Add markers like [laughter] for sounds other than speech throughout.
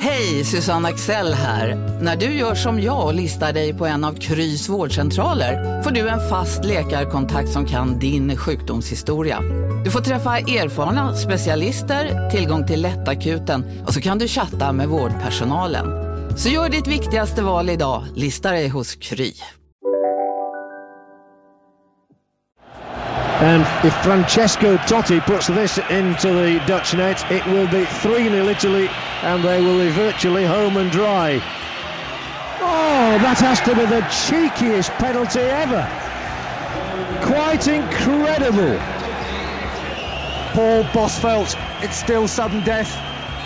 Hej, Susanne Axel här. När du gör som jag och listar dig på en av Krys vårdcentraler får du en fast läkarkontakt som kan din sjukdomshistoria. Du får träffa erfarna specialister, tillgång till lättakuten och så kan du chatta med vårdpersonalen. Så gör ditt viktigaste val idag, lista dig hos Kry. And if Francesco Totti puts this into the Dutch net, it will be 3 0 Italy and they will be virtually home and dry. Oh, that has to be the cheekiest penalty ever. Quite incredible. Paul Bosfelt, it's still sudden death.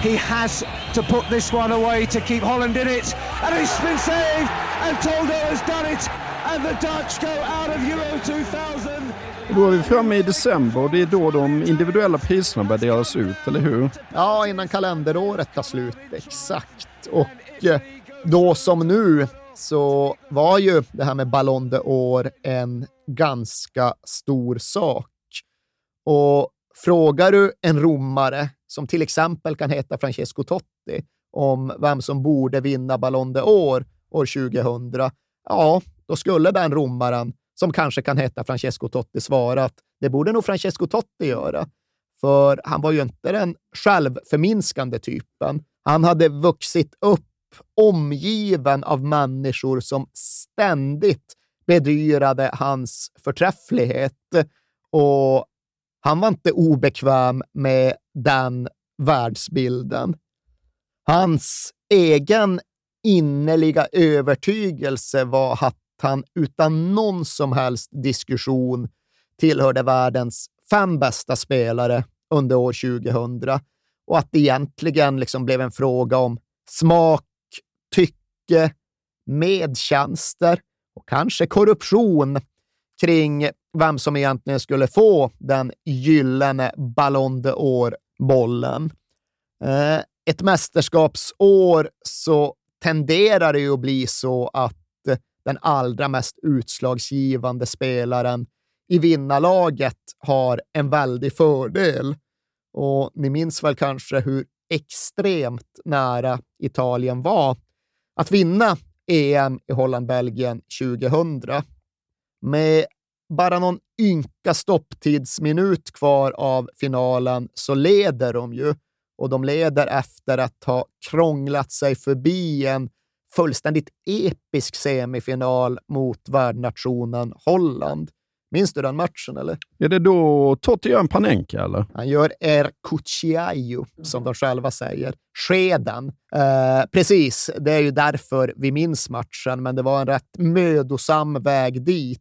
He has to put this one away to keep Holland in it. And it's been saved, and Toldo has done it. And the Dutch go out of Euro 2000. Då är vi framme i december och det är då de individuella priserna börjar delas ut, eller hur? Ja, innan kalenderåret tar slut, exakt. Och eh, då som nu så var ju det här med Ballon d'Or en ganska stor sak. Och frågar du en romare, som till exempel kan heta Francesco Totti, om vem som borde vinna Ballon d'Or år 2000, ja, då skulle den romaren som kanske kan heta Francesco Totti, svara att det borde nog Francesco Totti göra. För han var ju inte den självförminskande typen. Han hade vuxit upp omgiven av människor som ständigt bedyrade hans förträfflighet. Och han var inte obekväm med den världsbilden. Hans egen innerliga övertygelse var att han utan någon som helst diskussion tillhörde världens fem bästa spelare under år 2000 och att det egentligen liksom blev en fråga om smak, tycke, medtjänster och kanske korruption kring vem som egentligen skulle få den gyllene Ballon d'Or-bollen. Eh, ett mästerskapsår så tenderar det ju att bli så att den allra mest utslagsgivande spelaren i vinnarlaget har en väldig fördel. Och ni minns väl kanske hur extremt nära Italien var att vinna EM i Holland-Belgien 2000. Med bara någon ynka stopptidsminut kvar av finalen så leder de ju och de leder efter att ha krånglat sig förbi en fullständigt episk semifinal mot värdnationen Holland. Minns du den matchen? eller? Är det då Totti gör en panenka, eller? Han gör er cucciaio, som de själva säger. Skeden. Eh, precis, det är ju därför vi minns matchen, men det var en rätt mödosam väg dit.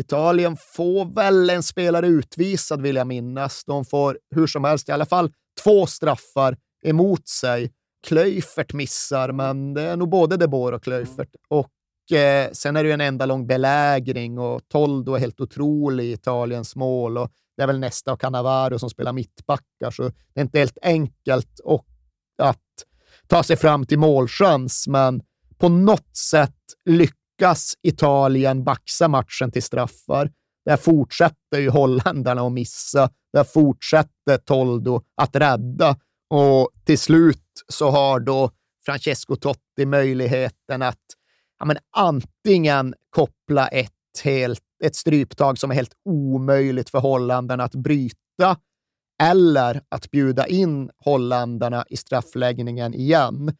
Italien får väl en spelare utvisad, vill jag minnas. De får hur som helst i alla fall två straffar emot sig. Klöifert missar, men det är nog både De Boer och Klöifert. Och eh, sen är det ju en enda lång belägring och Toldo är helt otrolig i Italiens mål. Och det är väl nästa och Cannavaro som spelar mittbackar, så det är inte helt enkelt och att ta sig fram till målchans, men på något sätt lyckas Italien baxa matchen till straffar. Där fortsätter ju holländarna att missa. Där fortsätter Toldo att rädda och till slut så har då Francesco Totti möjligheten att ja, men antingen koppla ett, helt, ett stryptag som är helt omöjligt för holländarna att bryta eller att bjuda in holländarna i straffläggningen igen.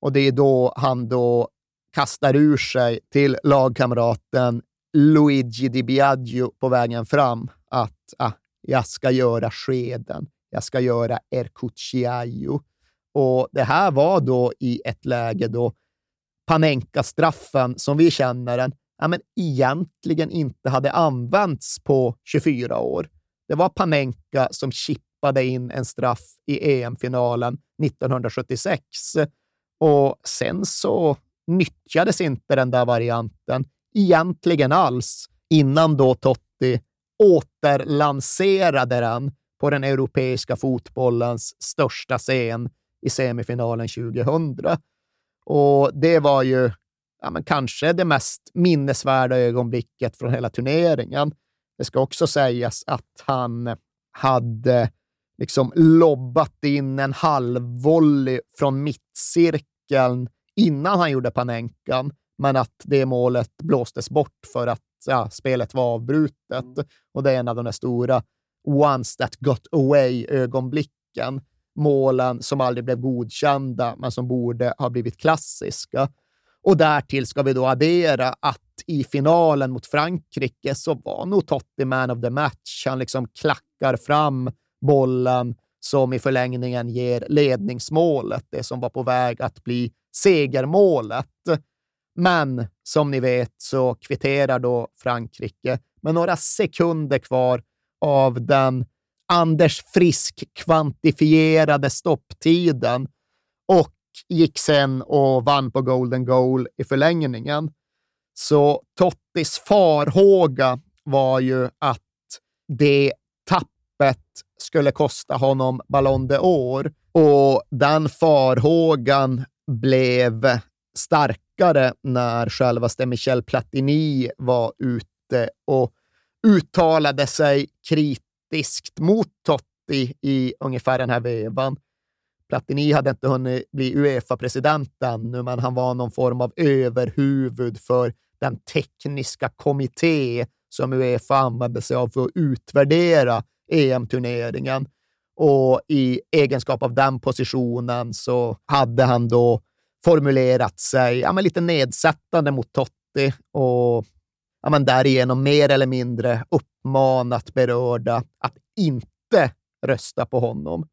Och det är då han då kastar ur sig till lagkamraten Luigi Di Biagio på vägen fram att ah, jag ska göra skeden jag ska göra Erkuciaio. Och det här var då i ett läge då Panenka-straffen, som vi känner den, ja, men egentligen inte hade använts på 24 år. Det var Panenka som chippade in en straff i EM-finalen 1976 och sen så nyttjades inte den där varianten egentligen alls innan då Totti återlanserade den på den europeiska fotbollens största scen i semifinalen 2000. Och det var ju ja, men kanske det mest minnesvärda ögonblicket från hela turneringen. Det ska också sägas att han hade liksom lobbat in en halvvolley från mittcirkeln innan han gjorde Panenkan, men att det målet blåstes bort för att ja, spelet var avbrutet. Och det är en av de där stora once that got away-ögonblicken. Målen som aldrig blev godkända, men som borde ha blivit klassiska. Och därtill ska vi då addera att i finalen mot Frankrike så var nog Totti man of the match. Han liksom klackar fram bollen som i förlängningen ger ledningsmålet, det som var på väg att bli segermålet. Men som ni vet så kvitterar då Frankrike med några sekunder kvar av den Anders Frisk kvantifierade stopptiden och gick sen och vann på golden goal i förlängningen. Så Tottis farhåga var ju att det tappet skulle kosta honom Ballon d'Or och den farhågan blev starkare när självaste Michel Platini var ute och uttalade sig kritiskt mot Totti i ungefär den här vevan. Platini hade inte hunnit bli Uefa-president ännu, men han var någon form av överhuvud för den tekniska kommitté som Uefa använde sig av för att utvärdera EM-turneringen. Och i egenskap av den positionen så hade han då formulerat sig ja, men lite nedsättande mot Totti och ja, men därigenom mer eller mindre uppmanat berörda att inte rösta på honom.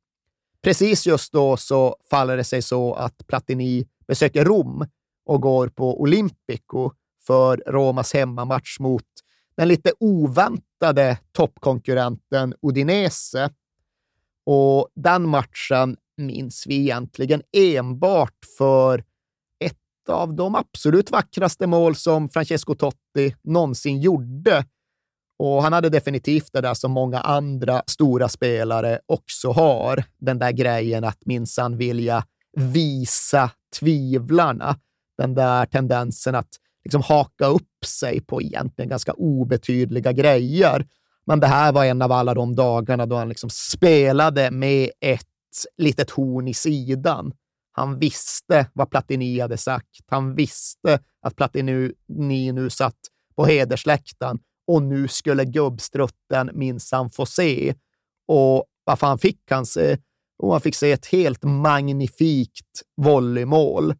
Precis just då så faller det sig så att Platini besöker Rom och går på Olympico för Romas hemmamatch mot den lite oväntade toppkonkurrenten Udinese. Och den matchen minns vi egentligen enbart för ett av de absolut vackraste mål som Francesco Totti någonsin gjorde. Och han hade definitivt det där som många andra stora spelare också har. Den där grejen att minsann vilja visa tvivlarna. Den där tendensen att liksom haka upp sig på egentligen ganska obetydliga grejer. Men det här var en av alla de dagarna då han liksom spelade med ett litet horn i sidan. Han visste vad Platini hade sagt. Han visste att Platini nu satt på hedersläktaren och nu skulle gubbstrutten minsann få se. Och vad fan fick han se? Och han fick se ett helt magnifikt volleymål.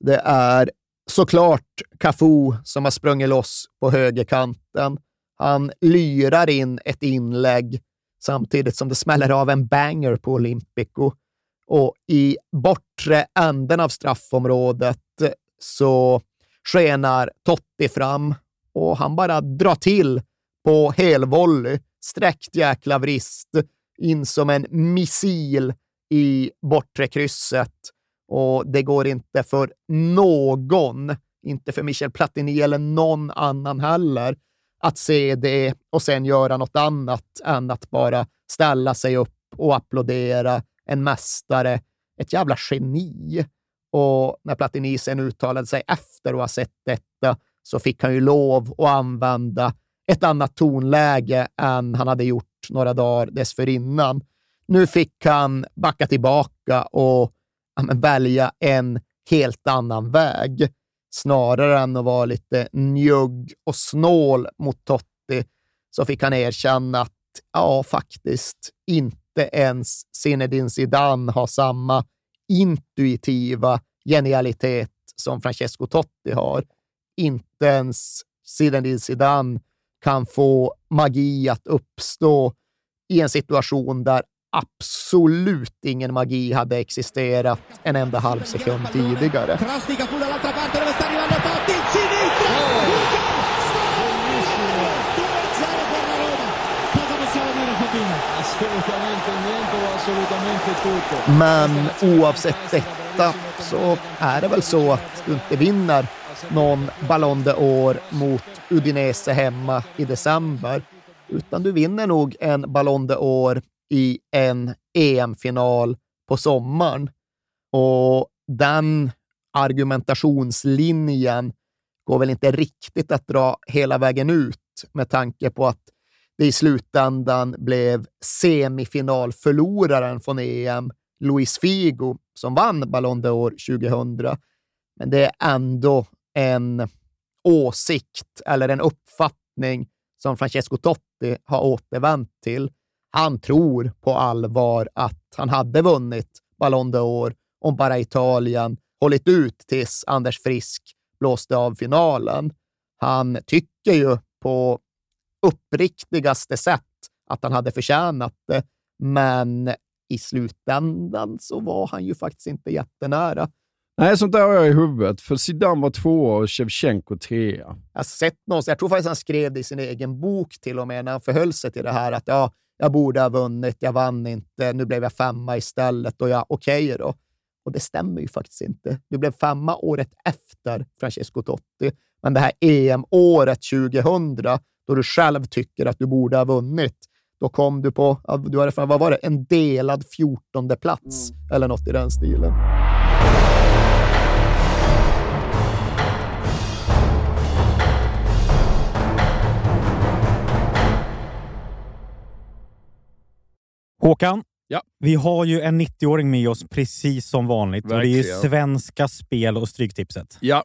Det är såklart Cafu som har sprungit loss på högerkanten. Han lyrar in ett inlägg samtidigt som det smäller av en banger på Olympico. Och i bortre änden av straffområdet eh, så skenar Totti fram och han bara drar till på helvolley. Sträckt jäkla vrist in som en missil i bortre krysset. Och det går inte för någon, inte för Michel Platini eller någon annan heller, att se det och sen göra något annat än att bara ställa sig upp och applådera en mästare, ett jävla geni. Och när Platini sen uttalade sig efter att ha sett detta så fick han ju lov att använda ett annat tonläge än han hade gjort några dagar dessförinnan. Nu fick han backa tillbaka och ja, välja en helt annan väg. Snarare än att vara lite njugg och snål mot Totti så fick han erkänna att ja, faktiskt inte inte ens Zinedine Zidane har samma intuitiva genialitet som Francesco Totti har. Inte ens Zinedine Zidane kan få magi att uppstå i en situation där absolut ingen magi hade existerat en enda halv sekund tidigare. Men oavsett detta så är det väl så att du inte vinner någon Ballon d'Or mot Udinese hemma i december utan du vinner nog en Ballon d'Or i en EM-final på sommaren. Och den argumentationslinjen går väl inte riktigt att dra hela vägen ut med tanke på att det i slutändan blev semifinalförloraren från EM, Luis Figo, som vann Ballon d'Or 2000. Men det är ändå en åsikt eller en uppfattning som Francesco Totti har återvänt till. Han tror på allvar att han hade vunnit Ballon d'Or om bara Italien hållit ut tills Anders Frisk blåste av finalen. Han tycker ju på uppriktigaste sätt att han hade förtjänat det, men i slutändan så var han ju faktiskt inte jättenära. Nej, sånt där har jag i huvudet. För Zidane var tvåa och Shevchenko trea. Jag har sett någonstans, jag tror faktiskt han skrev det i sin egen bok till och med, när han förhöll sig till det här att ja, jag borde ha vunnit, jag vann inte, nu blev jag femma istället och ja, okej okay då. Och det stämmer ju faktiskt inte. Du blev femma året efter Francesco Totti, men det här EM-året 2000, då du själv tycker att du borde ha vunnit, då kom du på, du hade, vad var det, en delad fjortonde plats mm. eller något i den stilen. Håkan, Ja. Vi har ju en 90-åring med oss precis som vanligt. Verkligen. Och det är ju Svenska Spel och Stryktipset. Ja,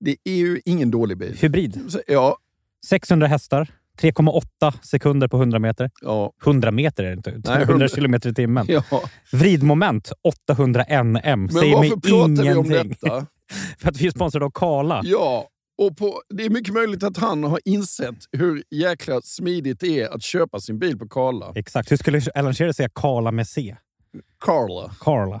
Det är ju ingen dålig bil. Hybrid. Ja, 600 hästar. 3,8 sekunder på 100 meter. ja, 100 meter är det inte. 100 100 kilometer i timmen. ja. Vridmoment 800 NM. Men Säger mig varför pratar vi om ingenting. detta? [laughs] För att vi är sponsrade av Kala. Ja, och på, det är mycket möjligt att han har insett hur jäkla smidigt det är att köpa sin bil på Karla. Exakt. Hur skulle Alan Shearer säga Kala med C? Karla. Carla.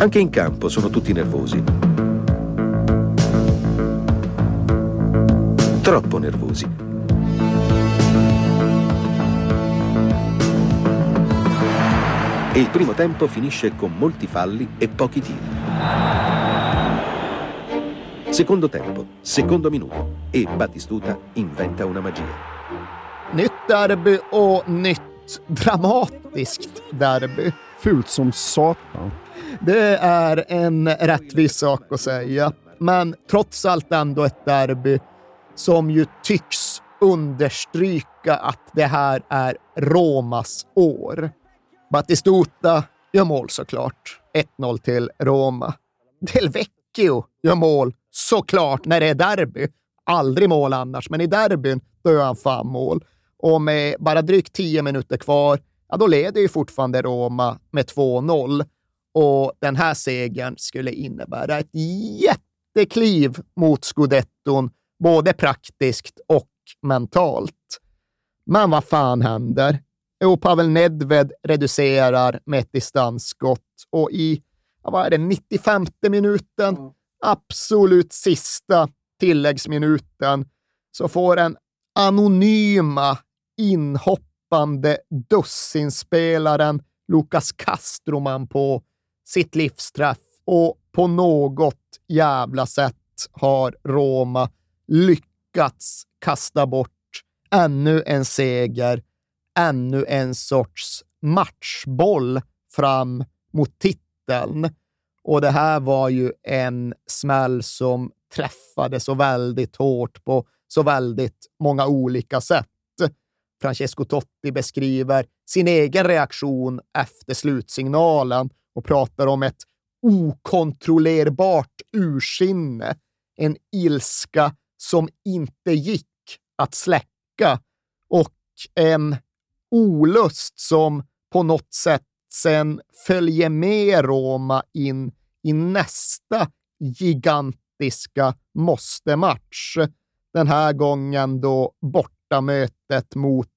Anche in campo sono tutti nervosi. Troppo nervosi. E il primo tempo finisce con molti falli e pochi tiri. Secondo tempo, secondo minuto e Battistuta inventa una magia. Nytt derby och nytt dramatiskt derby. Fult som satan. Det är en rättvis sak att säga, men trots allt ändå ett derby som ju tycks understryka att det här är Romas år. Battistuta gör mål såklart. 1-0 till Roma. Del Vecchio gör mål såklart när det är derby. Aldrig mål annars, men i derbyn då gör han fan mål. Och med bara drygt tio minuter kvar, ja då leder ju fortfarande Roma med 2-0. Och den här segern skulle innebära ett jättekliv mot scudetton, både praktiskt och mentalt. Men vad fan händer? Jo, Pavel Nedved reducerar med ett distansskott och i vad är det, 95 minuten, absolut sista tilläggsminuten, så får den anonyma inhoppande dussinspelaren Lukas Castroman på sitt livsträff och på något jävla sätt har Roma lyckats kasta bort ännu en seger, ännu en sorts matchboll fram mot titeln. Och det här var ju en smäll som träffade så väldigt hårt på så väldigt många olika sätt. Francesco Totti beskriver sin egen reaktion efter slutsignalen och pratar om ett okontrollerbart ursinne, en ilska som inte gick att släcka och en olust som på något sätt sen följer med Roma in i nästa gigantiska måste-match. Den här gången då bortamötet mot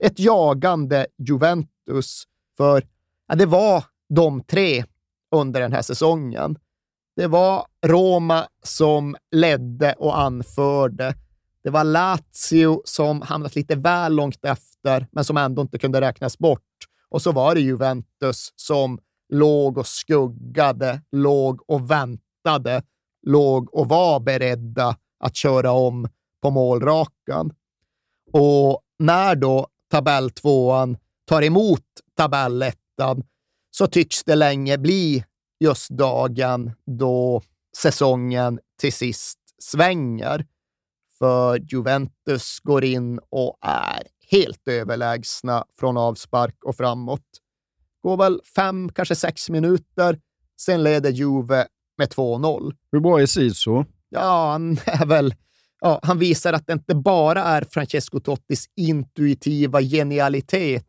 ett jagande Juventus. För ja, det var de tre under den här säsongen. Det var Roma som ledde och anförde. Det var Lazio som hamnat lite väl långt efter, men som ändå inte kunde räknas bort. Och så var det Juventus som låg och skuggade, låg och väntade, låg och var beredda att köra om på målrakan. Och när då tabelltvåan tar emot tabellettan så tycks det länge bli just dagen då säsongen till sist svänger. För Juventus går in och är helt överlägsna från avspark och framåt. Går väl fem, kanske sex minuter. Sen leder Juve med 2-0. Hur bra är Siso? Ja, han är väl... Ja, han visar att det inte bara är Francesco Tottis intuitiva genialitet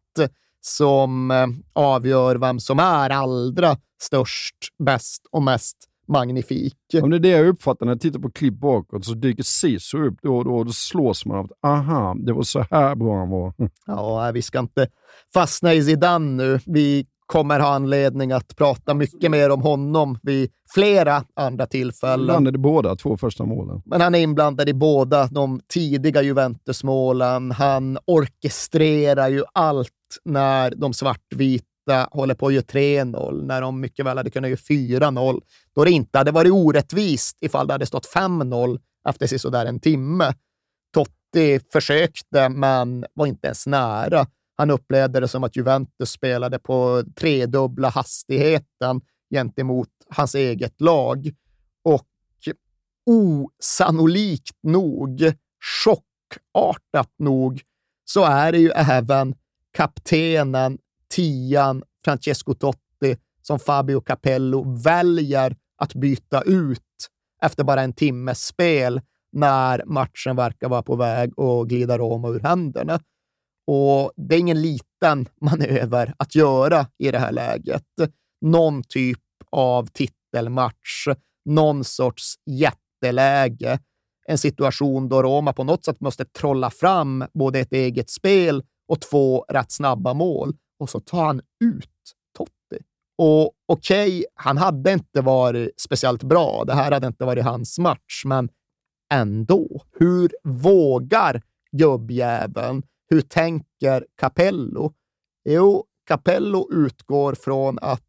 som eh, avgör vem som är allra störst, bäst och mest magnifik. Om det är det jag uppfattar när jag tittar på klipp bakåt så dyker Sisu upp då och då och då slås man av att aha, det var så här bra han var. Ja, vi ska inte fastna i Zidane nu. Vi kommer ha anledning att prata mycket mer om honom vid flera andra tillfällen. Han är båda två första målen. Men han är inblandad i båda de tidiga Juventus-målen. Han orkestrerar ju allt när de svartvita håller på att göra 3-0, när de mycket väl hade kunnat göra 4-0. Då det inte hade varit orättvist ifall det hade stått 5-0 efter sådär en timme. Totti försökte, men var inte ens nära. Han upplevde det som att Juventus spelade på tredubbla hastigheten gentemot hans eget lag. Och osannolikt nog, chockartat nog, så är det ju även kaptenen, tian, Francesco Totti, som Fabio Capello väljer att byta ut efter bara en timmes spel när matchen verkar vara på väg att glida Roma ur händerna. Och det är ingen liten [laughs] manöver att göra i det här läget. Någon typ av titelmatch, någon sorts jätteläge. En situation då Roma på något sätt måste trolla fram både ett eget spel och två rätt snabba mål. Och så tar han ut Totti. Och okej, okay, han hade inte varit speciellt bra. Det här hade inte varit hans match, men ändå. Hur vågar gubbjäveln? Hur tänker Capello? Jo, Capello utgår från att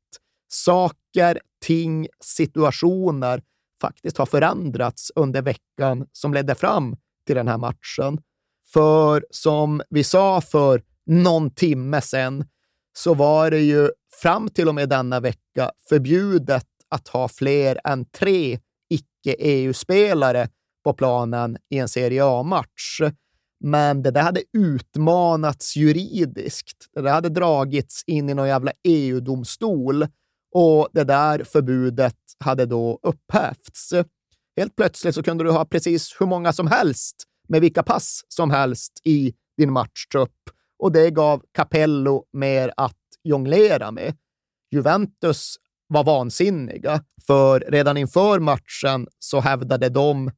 saker, ting, situationer faktiskt har förändrats under veckan som ledde fram till den här matchen. För som vi sa för någon timme sedan så var det ju fram till och med denna vecka förbjudet att ha fler än tre icke-EU-spelare på planen i en Serie A-match. Men det där hade utmanats juridiskt. Det där hade dragits in i någon jävla EU-domstol och det där förbudet hade då upphävts. Helt plötsligt så kunde du ha precis hur många som helst med vilka pass som helst i din matchtrupp och det gav Capello mer att jonglera med. Juventus var vansinniga, för redan inför matchen så hävdade de,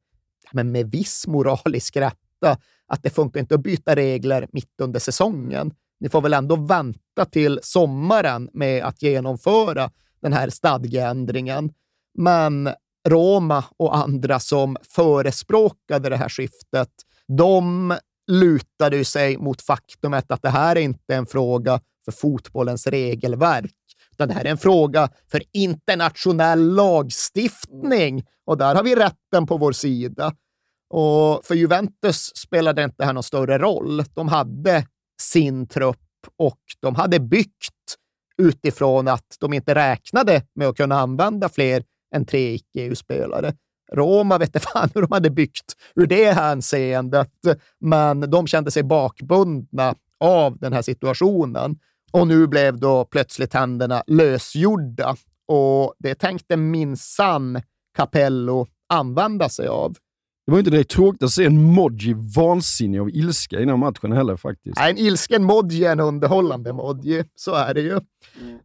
men med viss moralisk rätt, veta att det funkar inte att byta regler mitt under säsongen. Ni får väl ändå vänta till sommaren med att genomföra den här stadgeändringen. Men Roma och andra som förespråkade det här skiftet, de lutade sig mot faktumet att det här är inte en fråga för fotbollens regelverk, utan det här är en fråga för internationell lagstiftning. Och där har vi rätten på vår sida. Och för Juventus spelade inte det här någon större roll. De hade sin trupp och de hade byggt utifrån att de inte räknade med att kunna använda fler än tre icke-EU-spelare. Roma vet inte fan hur de hade byggt ur det hänseendet, men de kände sig bakbundna av den här situationen. Och nu blev då plötsligt händerna lösgjorda och det tänkte minsann Capello använda sig av. Det var inte direkt tråkigt att se en Modji vansinnig av ilska innan matchen heller faktiskt. Nej, en ilsken Modji är en underhållande Modji, så är det ju.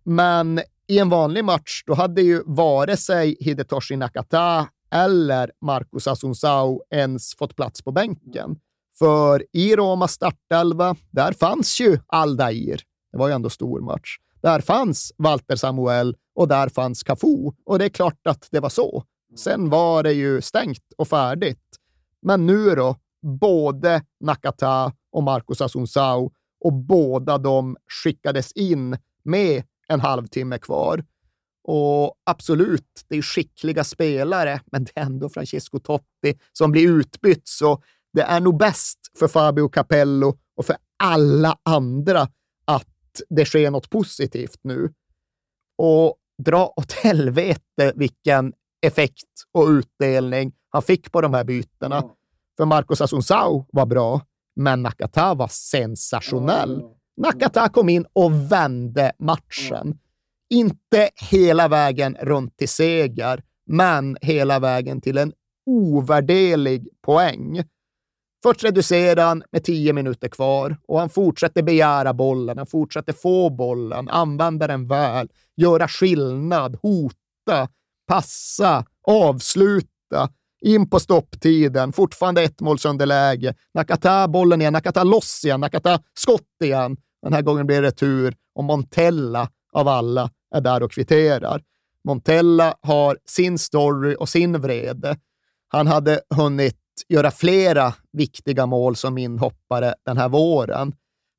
Men i en vanlig match, då hade ju vare sig Hidetoshi Nakata eller Marcus Asunsao ens fått plats på bänken. För i Romas startelva, där fanns ju Aldair. Det var ju ändå stor match. Där fanns Walter Samuel och där fanns Cafu. Och det är klart att det var så. Sen var det ju stängt och färdigt. Men nu då, både Nakata och Marcus Asunsao och båda de skickades in med en halvtimme kvar. Och absolut, det är skickliga spelare, men det är ändå Francesco Totti som blir utbytt, så det är nog bäst för Fabio Capello och för alla andra att det sker något positivt nu. Och dra åt helvete vilken effekt och utdelning han fick på de här bytena. Mm. För Marcos Asunsao var bra, men Nakata var sensationell. Mm. Nakata kom in och vände matchen. Inte hela vägen runt till seger, men hela vägen till en ovärderlig poäng. Först reducerar han med tio minuter kvar och han fortsätter begära bollen, han fortsätter få bollen, använda den väl, göra skillnad, hota, passa, avsluta, in på stopptiden, fortfarande ett målsunderläge. Nakata bollen igen, Nakata loss igen, Nakata skott igen. Den här gången blir det retur och Montella av alla är där och kvitterar. Montella har sin story och sin vrede. Han hade hunnit göra flera viktiga mål som inhoppare den här våren.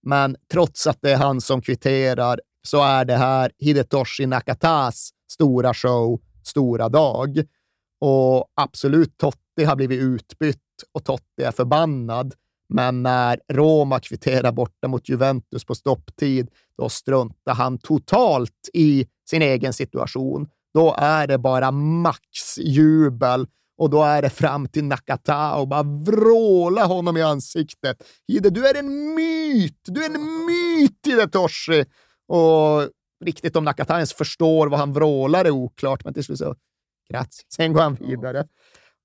Men trots att det är han som kvitterar så är det här Hidetoshi Nakatas stora show, stora dag. Och absolut, Totti har blivit utbytt och Totti är förbannad. Men när Roma kvitterar borta mot Juventus på stopptid, då struntar han totalt i sin egen situation. Då är det bara maxjubel och då är det fram till Nakata och bara vråla honom i ansiktet. Hide, du är en myt! Du är en myt, Hidetoshi! Och riktigt om Nakata ens förstår vad han vrålar är oklart, men till slut så grazie. Sen går han vidare.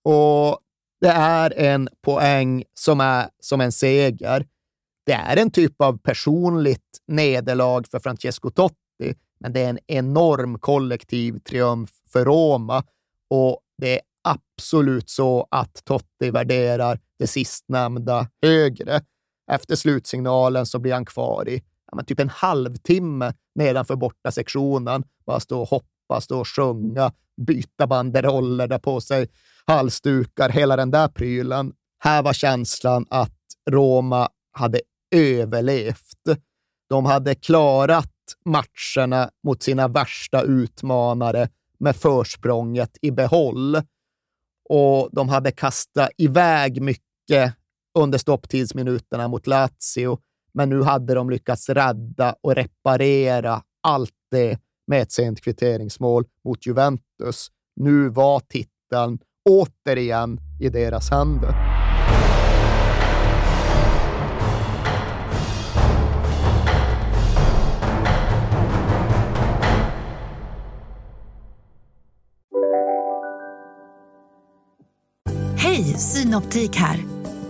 Och det är en poäng som är som en seger. Det är en typ av personligt nederlag för Francesco Totti, men det är en enorm kollektiv triumf för Roma och det är absolut så att Totti värderar det sistnämnda högre. Efter slutsignalen så blir han kvar i ja, men typ en halvtimme nedanför borta sektionen. Bara stå och hoppa, stå och sjunga, byta banderoller där på sig, halsdukar, hela den där prylen. Här var känslan att Roma hade överlevt. De hade klarat matcherna mot sina värsta utmanare med försprånget i behåll. Och de hade kastat iväg mycket under stopptidsminuterna mot Lazio, men nu hade de lyckats rädda och reparera allt det med ett sent kvitteringsmål mot Juventus. Nu var titeln återigen i deras händer. Hej, Synoptik här.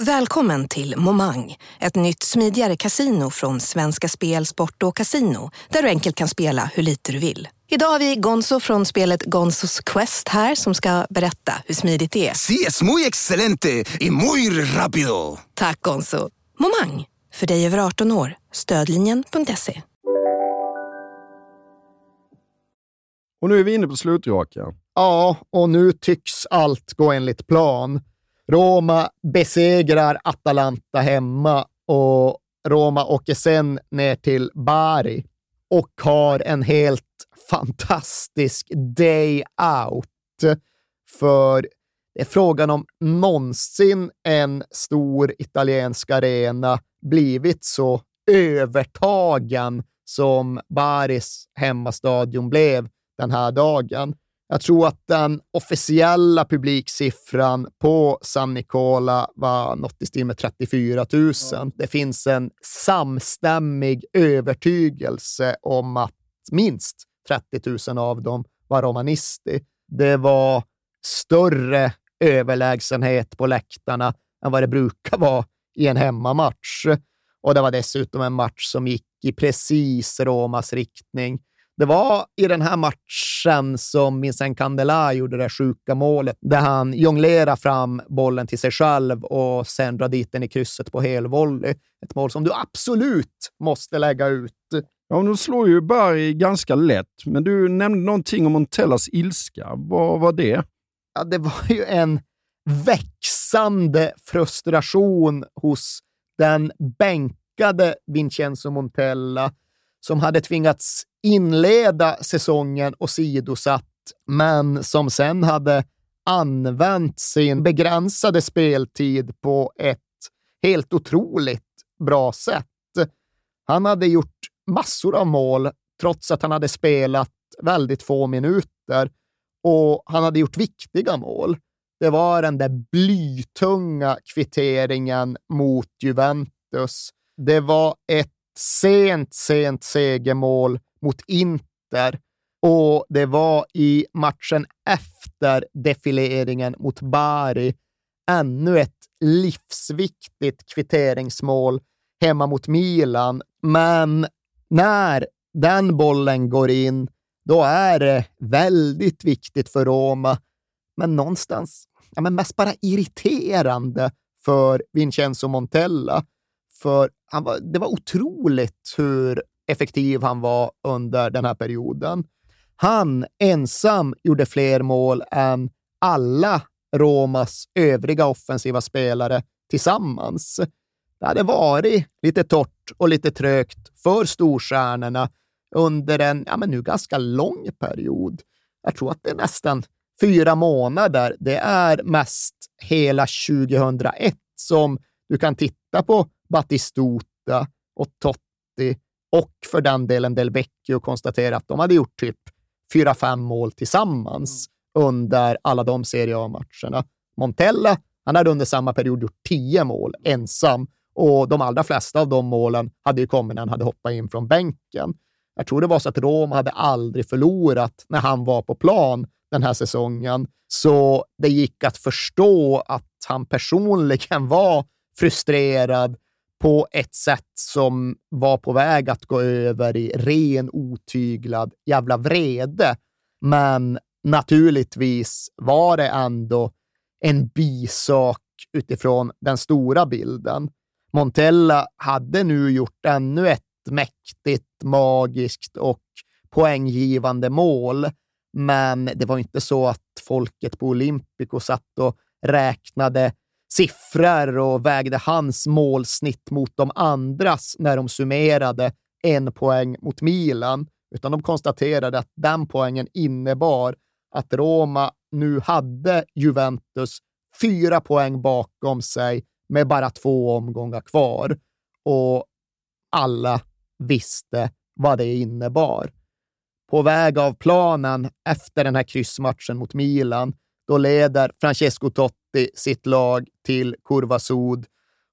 Välkommen till Momang, ett nytt smidigare kasino från Svenska Spel, Sport och Casino där du enkelt kan spela hur lite du vill. Idag har vi Gonzo från spelet Gonzos Quest här som ska berätta hur smidigt det är. Sí, es muy excelente y muy rápido. Tack Gonzo. Momang, för dig över 18 år. Stödlinjen.se. Och nu är vi inne på slutrakan. Ja, och nu tycks allt gå enligt plan. Roma besegrar Atalanta hemma och Roma åker sen ner till Bari och har en helt fantastisk day out. För det är frågan om någonsin en stor italiensk arena blivit så övertagen som Baris hemmastadion blev den här dagen. Jag tror att den officiella publiksiffran på San Nicola var något i stil med 34 000. Det finns en samstämmig övertygelse om att minst 30 000 av dem var romanisti. Det var större överlägsenhet på läktarna än vad det brukar vara i en hemmamatch. Och det var dessutom en match som gick i precis Romas riktning. Det var i den här matchen som Vincent Candela gjorde det sjuka målet, där han jonglerade fram bollen till sig själv och sen drar dit den i krysset på helvolley. Ett mål som du absolut måste lägga ut. Ja, nu slår ju Berg ganska lätt, men du nämnde någonting om Montellas ilska. Vad var det? Ja, det var ju en växande frustration hos den bänkade Vincenzo Montella som hade tvingats inleda säsongen och sidosatt, men som sen hade använt sin begränsade speltid på ett helt otroligt bra sätt. Han hade gjort massor av mål trots att han hade spelat väldigt få minuter och han hade gjort viktiga mål. Det var den där blytunga kvitteringen mot Juventus. Det var ett sent, sent segermål mot Inter och det var i matchen efter defileringen mot Bari ännu ett livsviktigt kvitteringsmål hemma mot Milan. Men när den bollen går in, då är det väldigt viktigt för Roma, men någonstans ja, men mest bara irriterande för Vincenzo Montella. För han var, det var otroligt hur effektiv han var under den här perioden. Han ensam gjorde fler mål än alla Romas övriga offensiva spelare tillsammans. Det hade varit lite torrt och lite trögt för storstjärnorna under en ja, men nu ganska lång period. Jag tror att det är nästan fyra månader, det är mest hela 2001 som du kan titta på Battistuta och Totti och för den delen Del Vecchio konstatera att de hade gjort typ fyra, fem mål tillsammans under alla de Serie A-matcherna. Montella, han hade under samma period gjort tio mål ensam och de allra flesta av de målen hade ju kommit när han hade hoppat in från bänken. Jag tror det var så att Rom hade aldrig förlorat när han var på plan den här säsongen, så det gick att förstå att han personligen var frustrerad på ett sätt som var på väg att gå över i ren otyglad jävla vrede. Men naturligtvis var det ändå en bisak utifrån den stora bilden. Montella hade nu gjort ännu ett mäktigt, magiskt och poänggivande mål. Men det var inte så att folket på Olympico satt och räknade siffror och vägde hans målsnitt mot de andras när de summerade en poäng mot Milan, utan de konstaterade att den poängen innebar att Roma nu hade Juventus fyra poäng bakom sig med bara två omgångar kvar. Och alla visste vad det innebar. På väg av planen efter den här kryssmatchen mot Milan, då leder Francesco Totti sitt lag till Curva Sud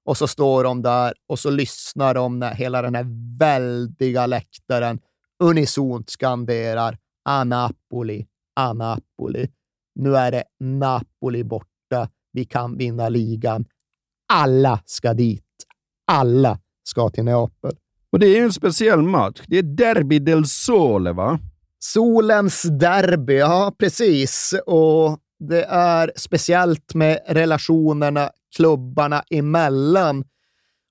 och så står de där och så lyssnar de när hela den här väldiga läktaren unisont skanderar A Napoli, A Napoli. Nu är det Napoli borta. Vi kan vinna ligan. Alla ska dit. Alla ska till Neapel. Och det är ju en speciell match. Det är Derby del Sole, va? Solens derby, ja precis. Och det är speciellt med relationerna klubbarna emellan.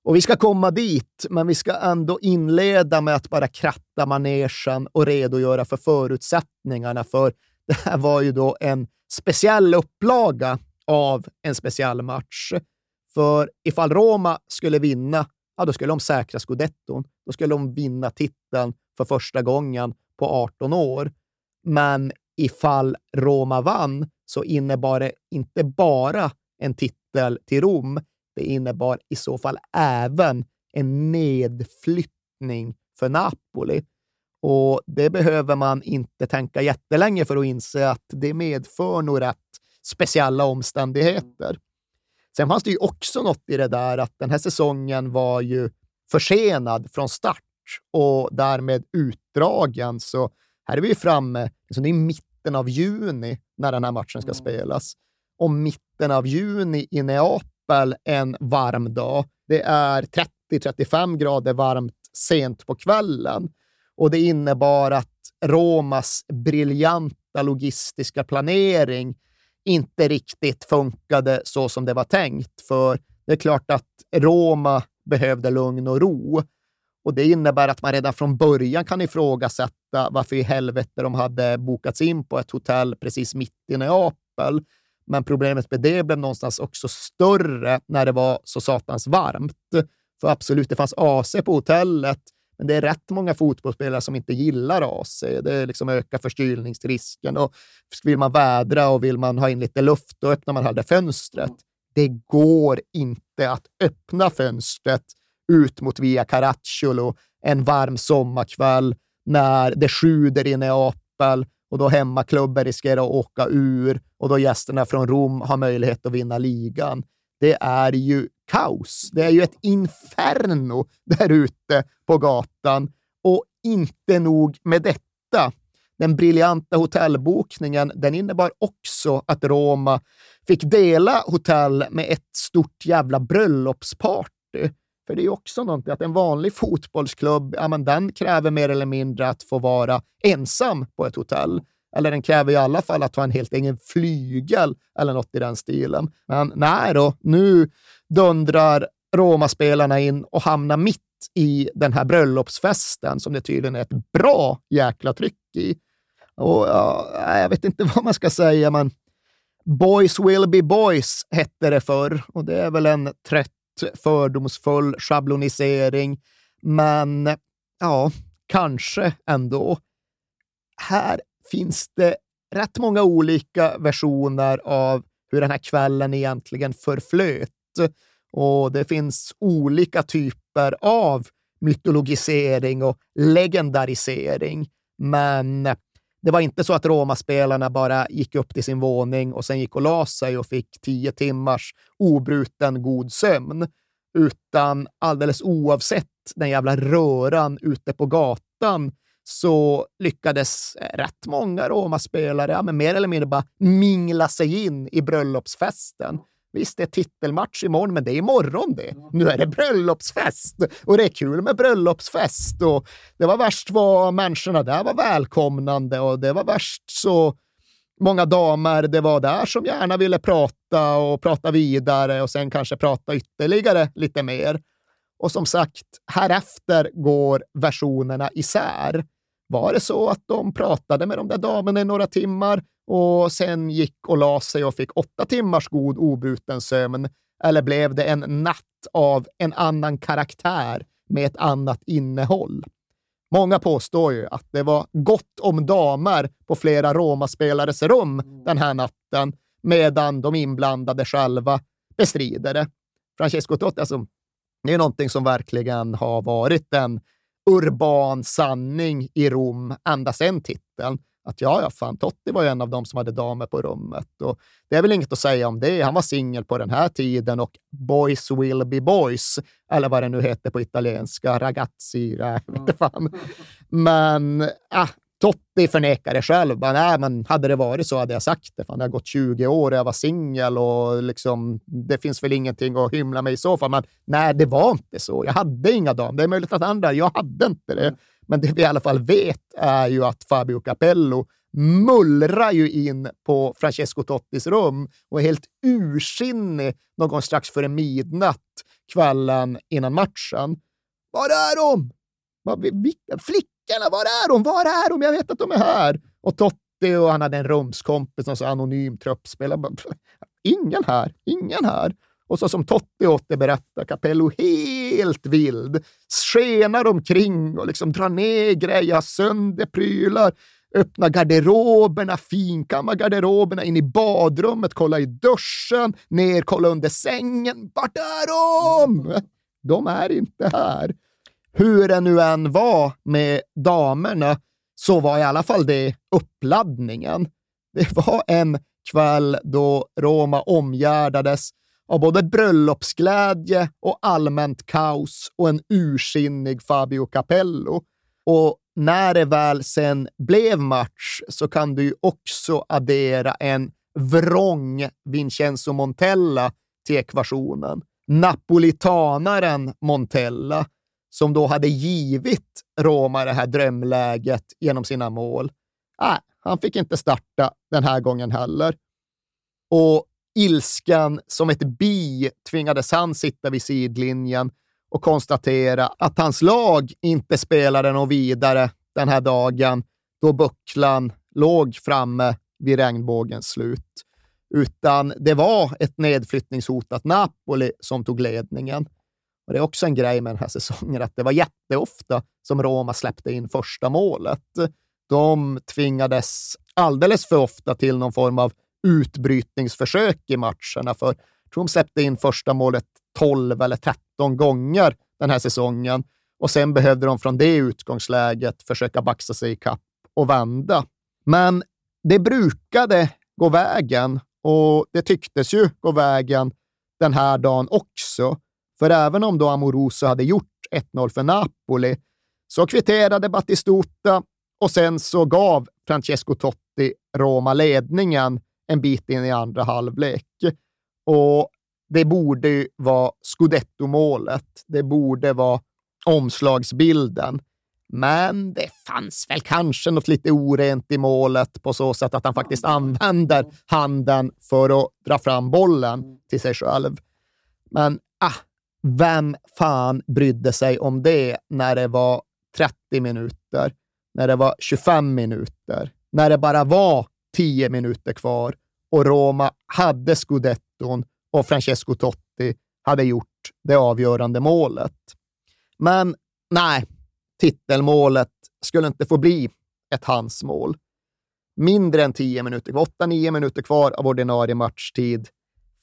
Och vi ska komma dit, men vi ska ändå inleda med att bara kratta manegen och redogöra för förutsättningarna. För det här var ju då en speciell upplaga av en speciell match. För ifall Roma skulle vinna, ja, då skulle de säkra scudetton. Då skulle de vinna titeln för första gången på 18 år. Men ifall Roma vann så innebar det inte bara en titel till Rom. Det innebar i så fall även en nedflyttning för Napoli. Och det behöver man inte tänka jättelänge för att inse att det medför nog rätt speciella omständigheter. Sen fanns det ju också något i det där att den här säsongen var ju försenad från start och därmed utdragen. Så här är vi framme, alltså det är mitt mitten av juni när den här matchen ska spelas. Och mitten av juni i Neapel en varm dag. Det är 30-35 grader varmt sent på kvällen och det innebar att Romas briljanta logistiska planering inte riktigt funkade så som det var tänkt. För det är klart att Roma behövde lugn och ro. Och Det innebär att man redan från början kan ifrågasätta varför i helvete de hade bokats in på ett hotell precis mitt i Neapel. Men problemet med det blev någonstans också större när det var så satans varmt. För absolut, det fanns AC på hotellet, men det är rätt många fotbollsspelare som inte gillar AC. Det liksom ökar förkylningsrisken. Och vill man vädra och vill man ha in lite luft, då öppnar man hellre fönstret. Det går inte att öppna fönstret ut mot Via Caracciolo en varm sommarkväll när det sjuder i Neapel och då hemmaklubben riskerar att åka ur och då gästerna från Rom har möjlighet att vinna ligan. Det är ju kaos. Det är ju ett inferno där ute på gatan. Och inte nog med detta. Den briljanta hotellbokningen den innebar också att Roma fick dela hotell med ett stort jävla bröllopsparty. För det är ju också någonting att en vanlig [laughs] fotbollsklubb, ja, men den kräver mer eller mindre att få vara ensam på ett hotell. Eller den kräver i alla fall att ha en helt egen flygel eller något i den stilen. Men nej då, nu dundrar Roma-spelarna in och hamnar mitt i den här bröllopsfesten som det tydligen är ett bra jäkla tryck i. Och ja, Jag vet inte [laughs] vad man ska säga, men Boys will be boys hette det förr och det är väl en trött, fördomsfull schablonisering. Men ja, kanske ändå. Här finns det rätt många olika versioner av hur den här kvällen egentligen förflöt. Och det finns olika typer av mytologisering och legendarisering. Men det var inte så att Roma-spelarna bara gick upp till sin våning och sen gick och la sig och fick tio timmars obruten god sömn, utan alldeles oavsett den jävla röran ute på gatan så lyckades eh, rätt många Roma-spelare ja, mer eller mindre bara mingla sig in i bröllopsfesten. Visst, det är titelmatch imorgon, men det är imorgon det. Nu är det bröllopsfest och det är kul med bröllopsfest. Och det var värst vad människorna där var välkomnande och det var värst så många damer det var där som gärna ville prata och prata vidare och sen kanske prata ytterligare lite mer. Och som sagt, härefter går versionerna isär. Var det så att de pratade med de där damerna i några timmar och sen gick och la sig och fick åtta timmars god obruten sömn? Eller blev det en natt av en annan karaktär med ett annat innehåll? Många påstår ju att det var gott om damer på flera Roma-spelares rum den här natten, medan de inblandade själva bestrider det. Francesco Totti, alltså, det är någonting som verkligen har varit en urban sanning i Rom ända sedan titeln. Att ja, ja, fan, Totti var ju en av dem som hade damer på rummet. Och det är väl inget att säga om det. Han var singel på den här tiden och boys will be boys, eller vad det nu heter på italienska, ragazzi, jag vet inte fan. Men äh, Totti förnekar det själv. Bara, nej, men hade det varit så hade jag sagt det. Fan, det har gått 20 år och jag var singel och liksom, det finns väl ingenting att hymla med i så fall. Men nej, det var inte så. Jag hade inga damer. Det är möjligt att andra, jag hade inte det. Men det vi i alla fall vet är ju att Fabio Capello mullrar ju in på Francesco Tottis rum och är helt ursinnig någon gång strax före midnatt kvällen innan matchen. Var är de? Flickorna, var är de? Var är de? Jag vet att de är här. Och Totti och han hade en rumskompis, som så anonym truppspelare. Ingen här, ingen här. Och så som Totti återberättar Capello helt helt vild, skenar omkring och liksom drar ner grejer, sönder prylar, öppnar garderoberna, finkammar garderoberna, in i badrummet, kolla i duschen, ner, kolla under sängen. Vart är de? De är inte här. Hur det nu än var med damerna så var i alla fall det uppladdningen. Det var en kväll då Roma omgärdades av både bröllopsglädje och allmänt kaos och en ursinnig Fabio Capello. Och när det väl sen blev match så kan du ju också addera en vrång Vincenzo Montella till ekvationen. Napolitanaren Montella, som då hade givit Roma det här drömläget genom sina mål. Äh, han fick inte starta den här gången heller. Och ilskan som ett bi tvingades han sitta vid sidlinjen och konstatera att hans lag inte spelade något vidare den här dagen då bucklan låg framme vid regnbågens slut. Utan det var ett nedflyttningshotat Napoli som tog ledningen. Och Det är också en grej med den här säsongen att det var jätteofta som Roma släppte in första målet. De tvingades alldeles för ofta till någon form av utbrytningsförsök i matcherna. För jag tror de släppte in första målet 12 eller 13 gånger den här säsongen och sen behövde de från det utgångsläget försöka baxa sig i kapp och vända. Men det brukade gå vägen och det tycktes ju gå vägen den här dagen också. För även om då Amoroso hade gjort 1-0 för Napoli så kvitterade Battistuta och sen så gav Francesco Totti Roma ledningen en bit in i andra halvlek. Och det borde vara scudetto-målet. Det borde vara omslagsbilden. Men det fanns väl kanske något lite orent i målet på så sätt att han faktiskt använder handen för att dra fram bollen till sig själv. Men ah, vem fan brydde sig om det när det var 30 minuter, när det var 25 minuter, när det bara var 10 minuter kvar och Roma hade scudetton och Francesco Totti hade gjort det avgörande målet. Men nej, titelmålet skulle inte få bli ett hans mål. mindre än 10 minuter, 8-9 minuter kvar av ordinarie matchtid.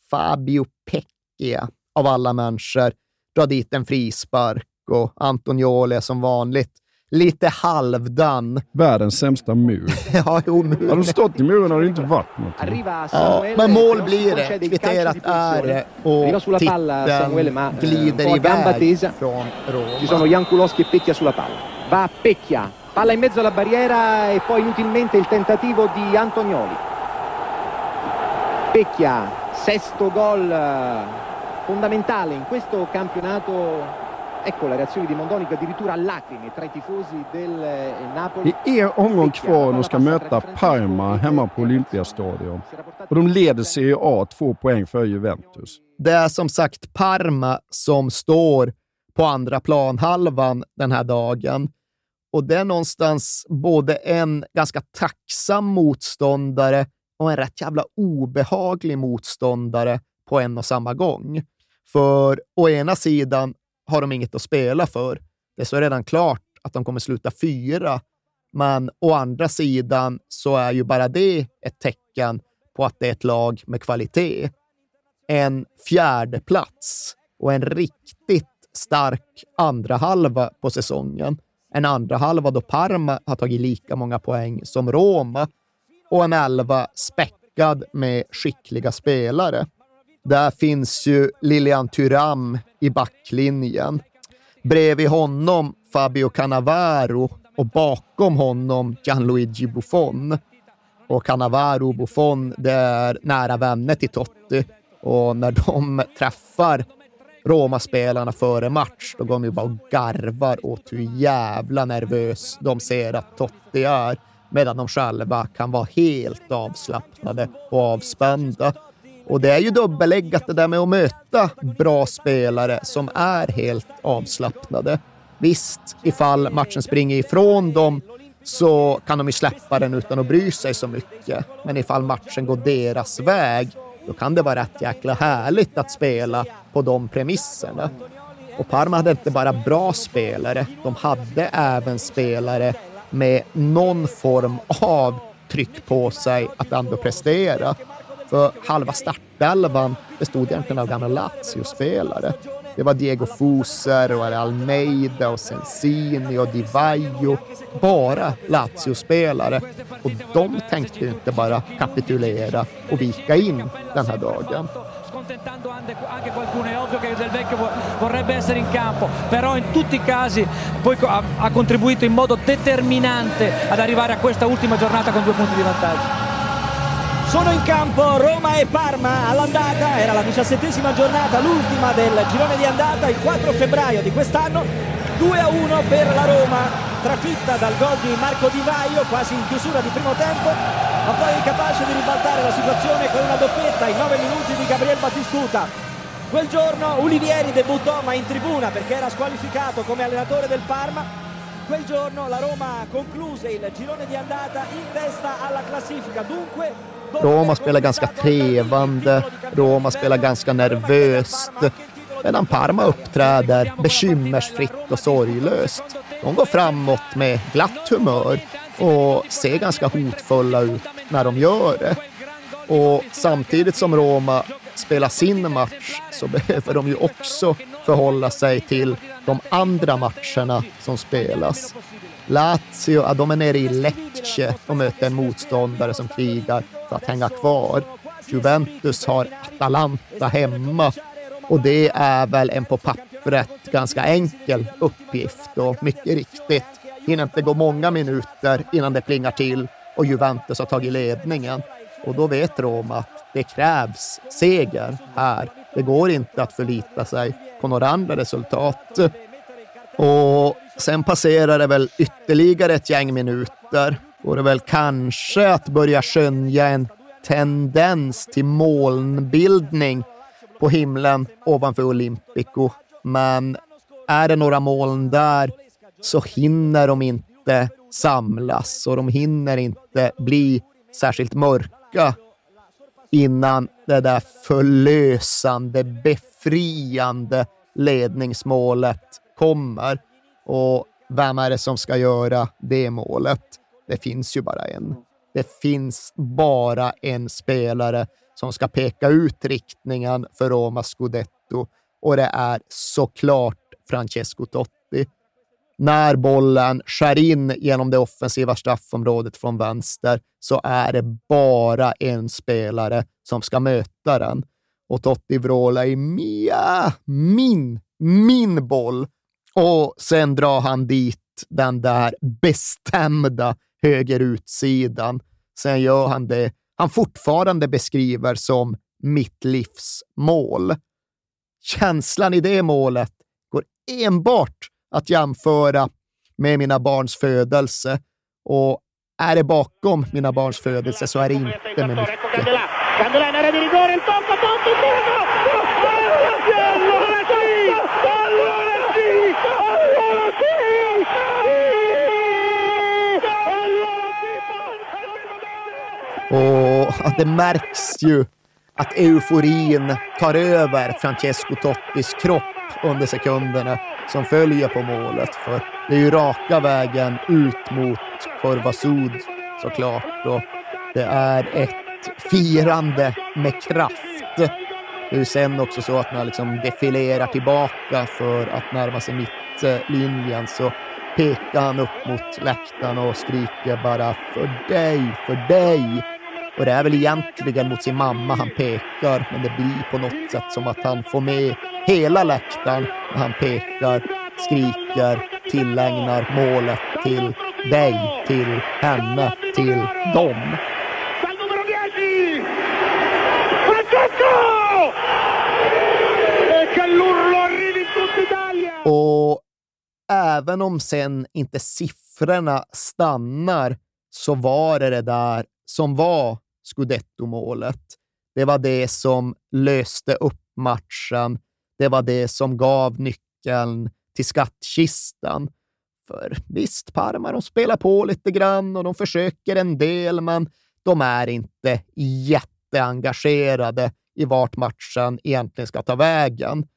Fabio Pecchia, av alla människor, drar dit en frispark och Antonioli är som vanligt lite halvdan. Världens sämsta mur. [laughs] ja, jo, mur. Hade de stått i muren hade det inte varit något. Ja, men mål blir det. Kvitterat är det och titeln glider iväg från Roma. Ci sono Jankulowski e Pecchia sulla palla. Va Pecchia, palla in mezzo alla barriera e poi inutilmente il tentativo di Antonioli. Pecchia, sesto gol eh, fondamentale in questo campionato Ecco la reazione di Mondonico addirittura a lacrime tra i tifosi del eh, Napoli. Det är omgång kvar och de ska möta Parma hemma på Olympiastadion. Och de leder Serie A två poäng för Juventus. Det är som sagt Parma som står på andra planhalvan den här dagen. Och det är någonstans både en ganska tacksam motståndare och en rätt jävla obehaglig motståndare på en och samma gång. För å ena sidan har de inget att spela för. Det är så redan klart att de kommer sluta fyra, men å andra sidan så är ju bara det ett tecken på att det är ett lag med kvalitet. En fjärde plats och en riktigt stark andra halva på säsongen. En andra halva då Parma har tagit lika många poäng som Roma och en elva späckad med skickliga spelare. Där finns ju Lilian Thuram i backlinjen. Bredvid honom Fabio Cannavaro och bakom honom Gianluigi Buffon. Och Cannavaro och Buffon, det är nära vänner till Totti. Och när de träffar Roma-spelarna före match, då går de ju bara och garvar åt hur jävla nervös de ser att Totti är, medan de själva kan vara helt avslappnade och avspända. Och det är ju dubbeläggat det där med att möta bra spelare som är helt avslappnade. Visst, ifall matchen springer ifrån dem så kan de ju släppa den utan att bry sig så mycket. Men ifall matchen går deras väg, då kan det vara rätt jäkla härligt att spela på de premisserna. Och Parma hade inte bara bra spelare, de hade även spelare med någon form av tryck på sig att ändå prestera. För halva startelvan bestod egentligen av gamla Lazio-spelare. Det var Diego Fuser och Almeida och Sensini och Di Vaio. Bara Lazio-spelare. Och de tänkte inte bara kapitulera och vika in den här dagen. scontentando anche qualcuno, è ovvio che Del Vecchio vorrebbe essere in campo, però in tutti i casi poi ha contribuito in modo determinante ad arrivare a questa ultima giornata con due punti di vantaggio. Sono in campo Roma e Parma all'andata, era la diciassettesima giornata, l'ultima del girone di andata, il 4 febbraio di quest'anno, 2 a 1 per la Roma, trafitta dal gol di Marco Di Vaio, quasi in chiusura di primo tempo, ma poi incapace di ribaltare la situazione con una doppietta in 9 minuti di Gabriel Battistuta. Quel giorno Ulivieri debuttò ma in tribuna perché era squalificato come allenatore del Parma. Quel giorno la Roma concluse il girone di andata in testa alla classifica, dunque Roma spelar ganska trevande, Roma spelar ganska nervöst, medan Parma uppträder bekymmersfritt och sorglöst. De går framåt med glatt humör och ser ganska hotfulla ut när de gör det. Och samtidigt som Roma spelar sin match så behöver de ju också förhålla sig till de andra matcherna som spelas. Lazio, ja, de är nere i Lecce och möter en motståndare som krigar för att hänga kvar. Juventus har Atalanta hemma och det är väl en på pappret ganska enkel uppgift och mycket riktigt hinner inte gå många minuter innan det plingar till och Juventus har tagit ledningen. Och då vet Roma att det krävs seger här. Det går inte att förlita sig på några andra resultat. Och sen passerar det väl ytterligare ett gäng minuter. Går det väl kanske att börja skönja en tendens till molnbildning på himlen ovanför Olympico. Men är det några moln där så hinner de inte samlas och de hinner inte bli särskilt mörka innan det där förlösande, befriande ledningsmålet kommer. Och vem är det som ska göra det målet? Det finns ju bara en. Det finns bara en spelare som ska peka ut riktningen för Roma Scudetto och det är såklart Francesco Totti. När bollen skär in genom det offensiva straffområdet från vänster så är det bara en spelare som ska möta den. Och Totti vrålar i Mia, min, min boll. Och sen drar han dit den där bestämda högerutsidan. Sen gör han det han fortfarande beskriver som mitt livs mål. Känslan i det målet går enbart att jämföra med mina barns födelse och är det bakom mina barns födelse så är det inte med mycket. Och det märks ju att euforin tar över Francesco Tottis kropp under sekunderna som följer på målet. För det är ju raka vägen ut mot Corva Sud såklart. Och det är ett firande med kraft. Det är ju sen också så att när han liksom defilerar tillbaka för att närma sig mittlinjen så pekar han upp mot läktaren och skriker bara för dig, för dig. Och det är väl egentligen mot sin mamma han pekar, men det blir på något sätt som att han får med hela läktaren när han pekar, skriker, tillägnar målet till dig, till henne, till dem. Och även om sen inte siffrorna stannar så var det det där som var scudetto-målet. Det var det som löste upp matchen. Det var det som gav nyckeln till skattkistan. För visst, Parma de spelar på lite grann och de försöker en del, men de är inte jätteengagerade i vart matchen egentligen ska ta vägen.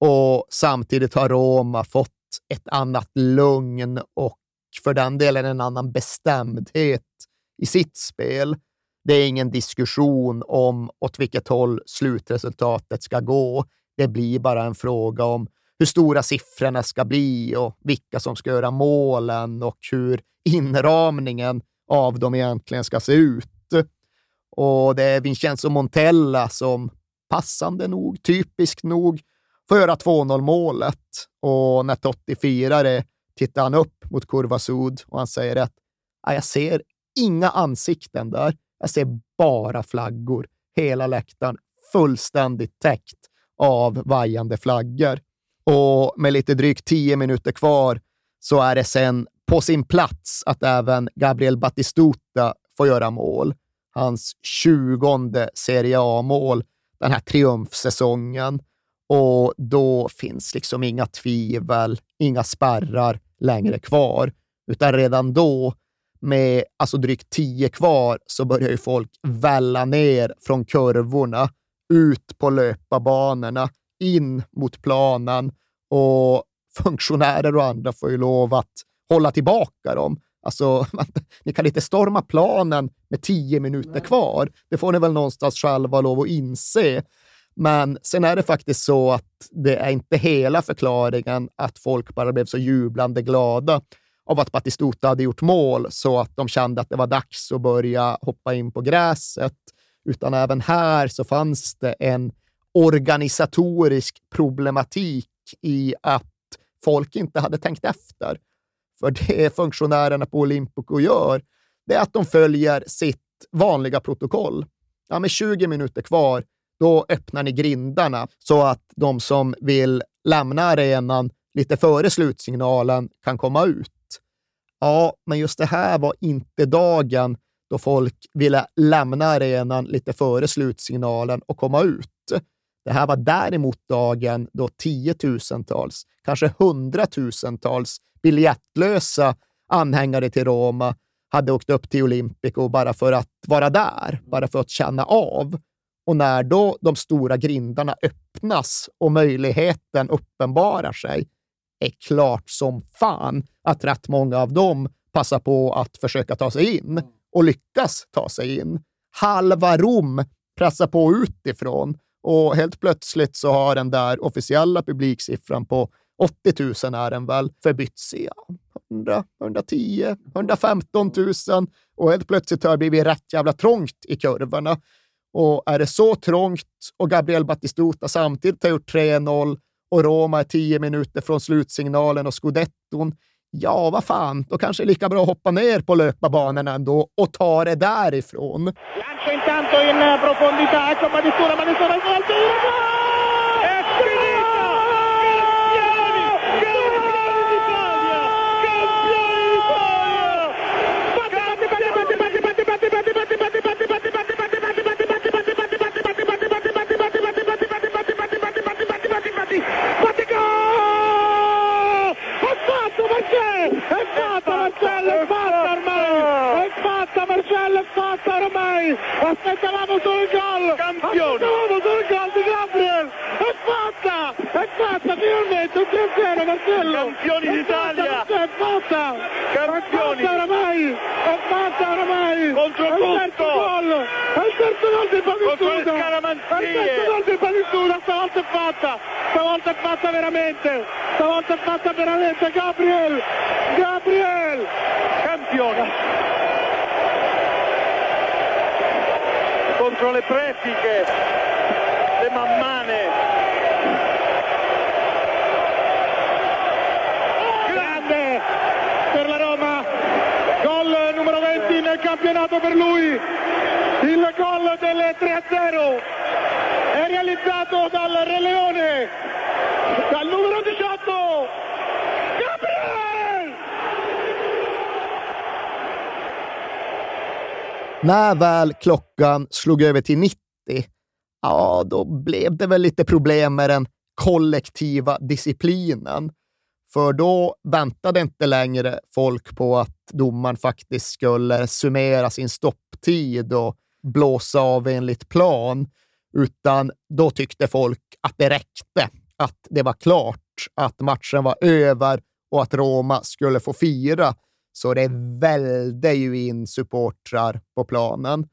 Och samtidigt har Roma fått ett annat lugn och för den delen en annan bestämdhet i sitt spel. Det är ingen diskussion om åt vilket håll slutresultatet ska gå. Det blir bara en fråga om hur stora siffrorna ska bli och vilka som ska göra målen och hur inramningen av dem egentligen ska se ut. Och det är Vincenzo Montella som passande nog, typiskt nog, får göra 2-0 målet. Och när Totti firar det tittar han upp mot Kurva Sud och han säger att jag ser inga ansikten där. Alltså, Jag ser bara flaggor. Hela läktaren fullständigt täckt av vajande flaggor. Och med lite drygt tio minuter kvar så är det sen på sin plats att även Gabriel Batistuta får göra mål. Hans tjugonde Serie A-mål den här triumfsäsongen. Och då finns liksom inga tvivel, inga spärrar längre kvar, utan redan då med alltså drygt tio kvar så börjar ju folk välla ner från kurvorna, ut på löparbanorna, in mot planen och funktionärer och andra får ju lov att hålla tillbaka dem. Alltså, [laughs] ni kan inte storma planen med tio minuter kvar. Det får ni väl någonstans själva lov att inse. Men sen är det faktiskt så att det är inte hela förklaringen att folk bara blev så jublande glada av att Batistuta hade gjort mål så att de kände att det var dags att börja hoppa in på gräset. Utan även här så fanns det en organisatorisk problematik i att folk inte hade tänkt efter. För det funktionärerna på Olympico gör, det är att de följer sitt vanliga protokoll. Ja, med 20 minuter kvar, då öppnar ni grindarna så att de som vill lämna arenan lite före slutsignalen kan komma ut. Ja, men just det här var inte dagen då folk ville lämna arenan lite före slutsignalen och komma ut. Det här var däremot dagen då tiotusentals, kanske hundratusentals biljettlösa anhängare till Roma hade åkt upp till Olympico bara för att vara där, bara för att känna av. Och när då de stora grindarna öppnas och möjligheten uppenbarar sig, är klart som fan att rätt många av dem passar på att försöka ta sig in och lyckas ta sig in. Halva Rom pressar på utifrån och helt plötsligt så har den där officiella publiksiffran på 80 000 är den väl förbytts i 100, 110, 115 000 och helt plötsligt har det blivit rätt jävla trångt i kurvorna. Och är det så trångt och Gabriel Batistuta samtidigt har gjort 3-0 och Roma är tio minuter från slutsignalen och scudetton, ja, vad fan, då kanske det är lika bra att hoppa ner på löparbanan ändå och ta det därifrån. Lancia intanto in profondità, ecco Badistura, Badistura, Badistura! Ormai! Aspettavamo solo il gol! Campione! Aspettavamo solo il gol di Gabriel! È fatta! È fatta finalmente! Un 3-0 Marcello! Campioni d'Italia! È fatta! Campioni! È fatta oramai! È fatta oramai! Contro è il terzo gol! È il terzo gol di Batistuta! È il terzo gol di Batistuta! Stavolta è fatta! Stavolta è fatta veramente! Stavolta è fatta veramente! Gabriel! Gabriel! Campione! Contro le prefighe, le mammane. Grande per la Roma, gol numero 20 nel campionato per lui, il gol del 3-0 è realizzato dal Re Leone, dal numero 18, När väl klockan slog över till 90, ja, då blev det väl lite problem med den kollektiva disciplinen. För då väntade inte längre folk på att domaren faktiskt skulle summera sin stopptid och blåsa av enligt plan, utan då tyckte folk att det räckte, att det var klart, att matchen var över och att Roma skulle få fira så det välde ju in supportrar på planen.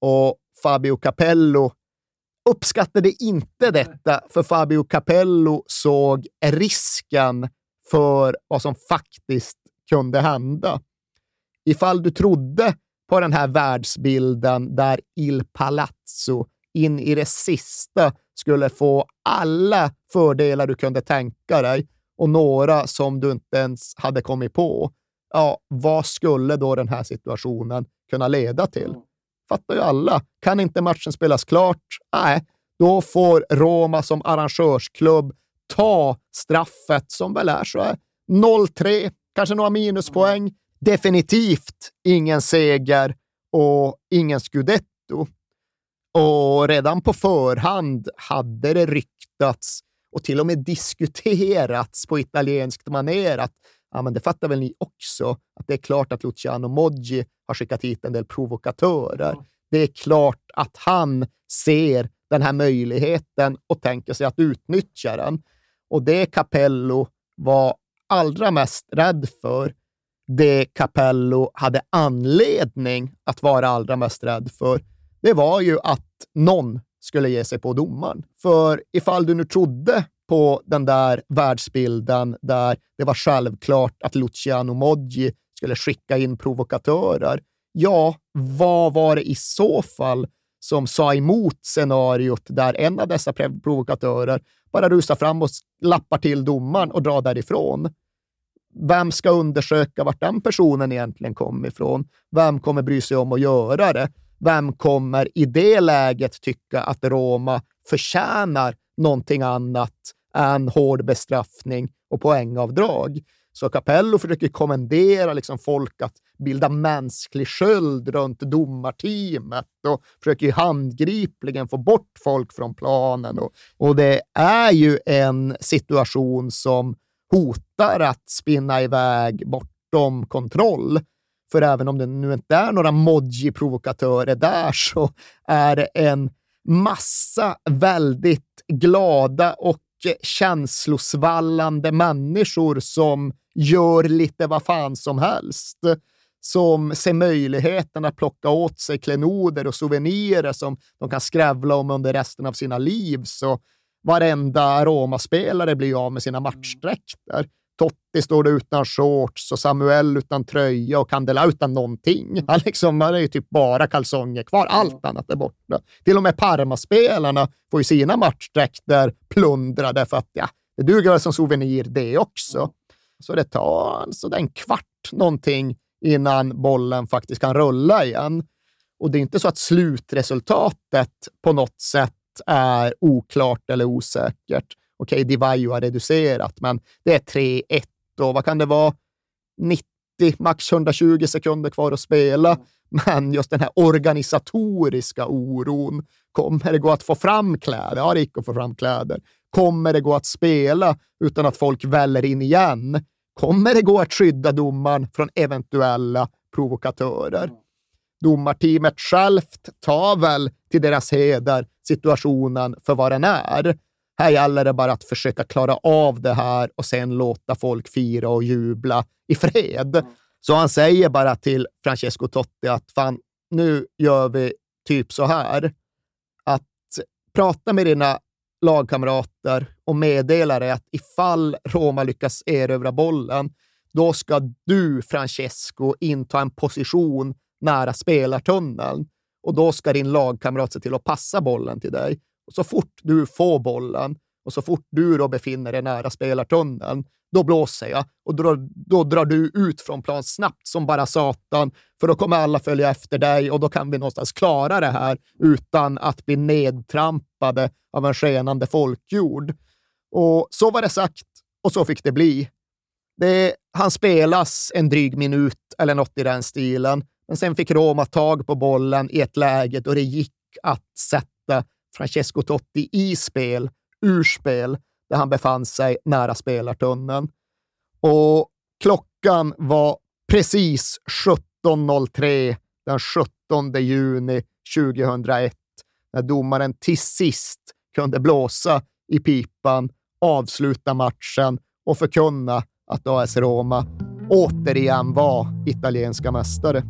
Och Fabio Capello uppskattade inte detta, för Fabio Capello såg risken för vad som faktiskt kunde hända. Ifall du trodde på den här världsbilden där Il Palazzo in i det sista skulle få alla fördelar du kunde tänka dig och några som du inte ens hade kommit på, ja, vad skulle då den här situationen kunna leda till? Fattar ju alla. Kan inte matchen spelas klart? Nej, då får Roma som arrangörsklubb ta straffet som väl är så här 0-3, kanske några minuspoäng. Definitivt ingen seger och ingen scudetto. Och redan på förhand hade det ryktats och till och med diskuterats på italienskt manér att ja, men det fattar väl ni också, att det är klart att Luciano Moggi har skickat hit en del provokatörer. Det är klart att han ser den här möjligheten och tänker sig att utnyttja den. Och det Capello var allra mest rädd för, det Capello hade anledning att vara allra mest rädd för, det var ju att någon skulle ge sig på domaren. För ifall du nu trodde på den där världsbilden där det var självklart att Luciano Moggi skulle skicka in provokatörer. Ja, vad var det i så fall som sa emot scenariot där en av dessa provokatörer bara rusar fram och lappar till domaren och drar därifrån? Vem ska undersöka vart den personen egentligen kom ifrån? Vem kommer bry sig om att göra det? Vem kommer i det läget tycka att Roma förtjänar någonting annat än hård bestraffning och poängavdrag. Så Capello försöker kommendera liksom folk att bilda mänsklig sköld runt domarteamet och försöker handgripligen få bort folk från planen. Och, och det är ju en situation som hotar att spinna iväg bortom kontroll. För även om det nu inte är några Modji-provokatörer där så är det en massa väldigt glada och känslosvallande människor som gör lite vad fan som helst. som ser möjligheten att plocka åt sig klenoder och souvenirer som de kan skrävla om under resten av sina liv. Så varenda Roma-spelare blir av med sina matchdräkter. Totti står utan shorts och Samuel utan tröja och Candela utan någonting. Han, liksom, är ju typ bara kalsonger kvar. Allt annat är borta. Till och med Parma-spelarna får ju sina matchdräkter plundrade för att ja, det duger väl som souvenir det också. Så det tar så en kvart någonting innan bollen faktiskt kan rulla igen. Och det är inte så att slutresultatet på något sätt är oklart eller osäkert. Okej, okay, har reducerat, men det är 3-1 och vad kan det vara? 90, max 120 sekunder kvar att spela. Men just den här organisatoriska oron. Kommer det gå att få fram kläder? Ja, det gick att få fram kläder. Kommer det gå att spela utan att folk väller in igen? Kommer det gå att skydda domaren från eventuella provokatörer? Domarteamet självt tar väl till deras heder situationen för vad den är. Här gäller det bara att försöka klara av det här och sen låta folk fira och jubla i fred. Så han säger bara till Francesco Totti att fan, nu gör vi typ så här. Att prata med dina lagkamrater och meddela dig att ifall Roma lyckas erövra bollen, då ska du, Francesco, inta en position nära spelartunneln och då ska din lagkamrat se till att passa bollen till dig. Och så fort du får bollen och så fort du då befinner dig nära spelartunneln, då blåser jag och då, då drar du ut från plan snabbt som bara satan, för då kommer alla följa efter dig och då kan vi någonstans klara det här utan att bli nedtrampade av en skenande folkjord. Och så var det sagt och så fick det bli. Det han spelas en dryg minut eller något i den stilen, men sen fick Roma tag på bollen i ett läge då det gick att sätta Francesco Totti i spel, ur spel, där han befann sig nära spelartunneln. Och klockan var precis 17.03 den 17 juni 2001 när domaren till sist kunde blåsa i pipan, avsluta matchen och förkunna att AS Roma återigen var italienska mästare.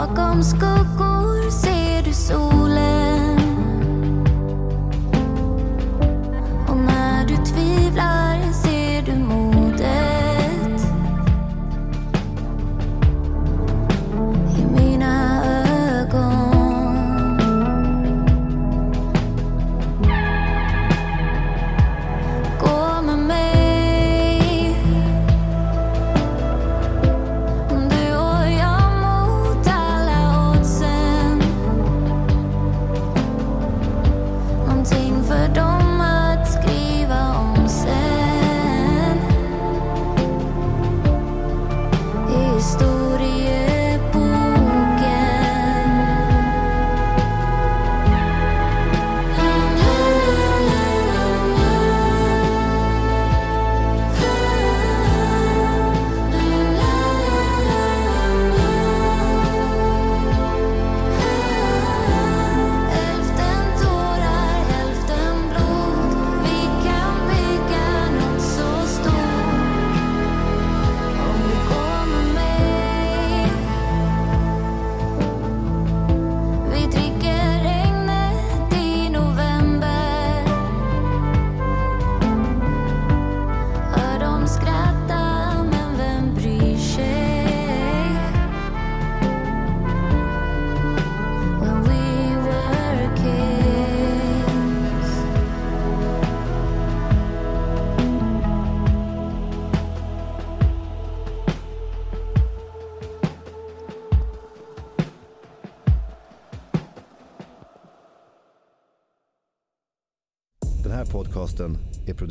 Bakom skuggor ser du solen.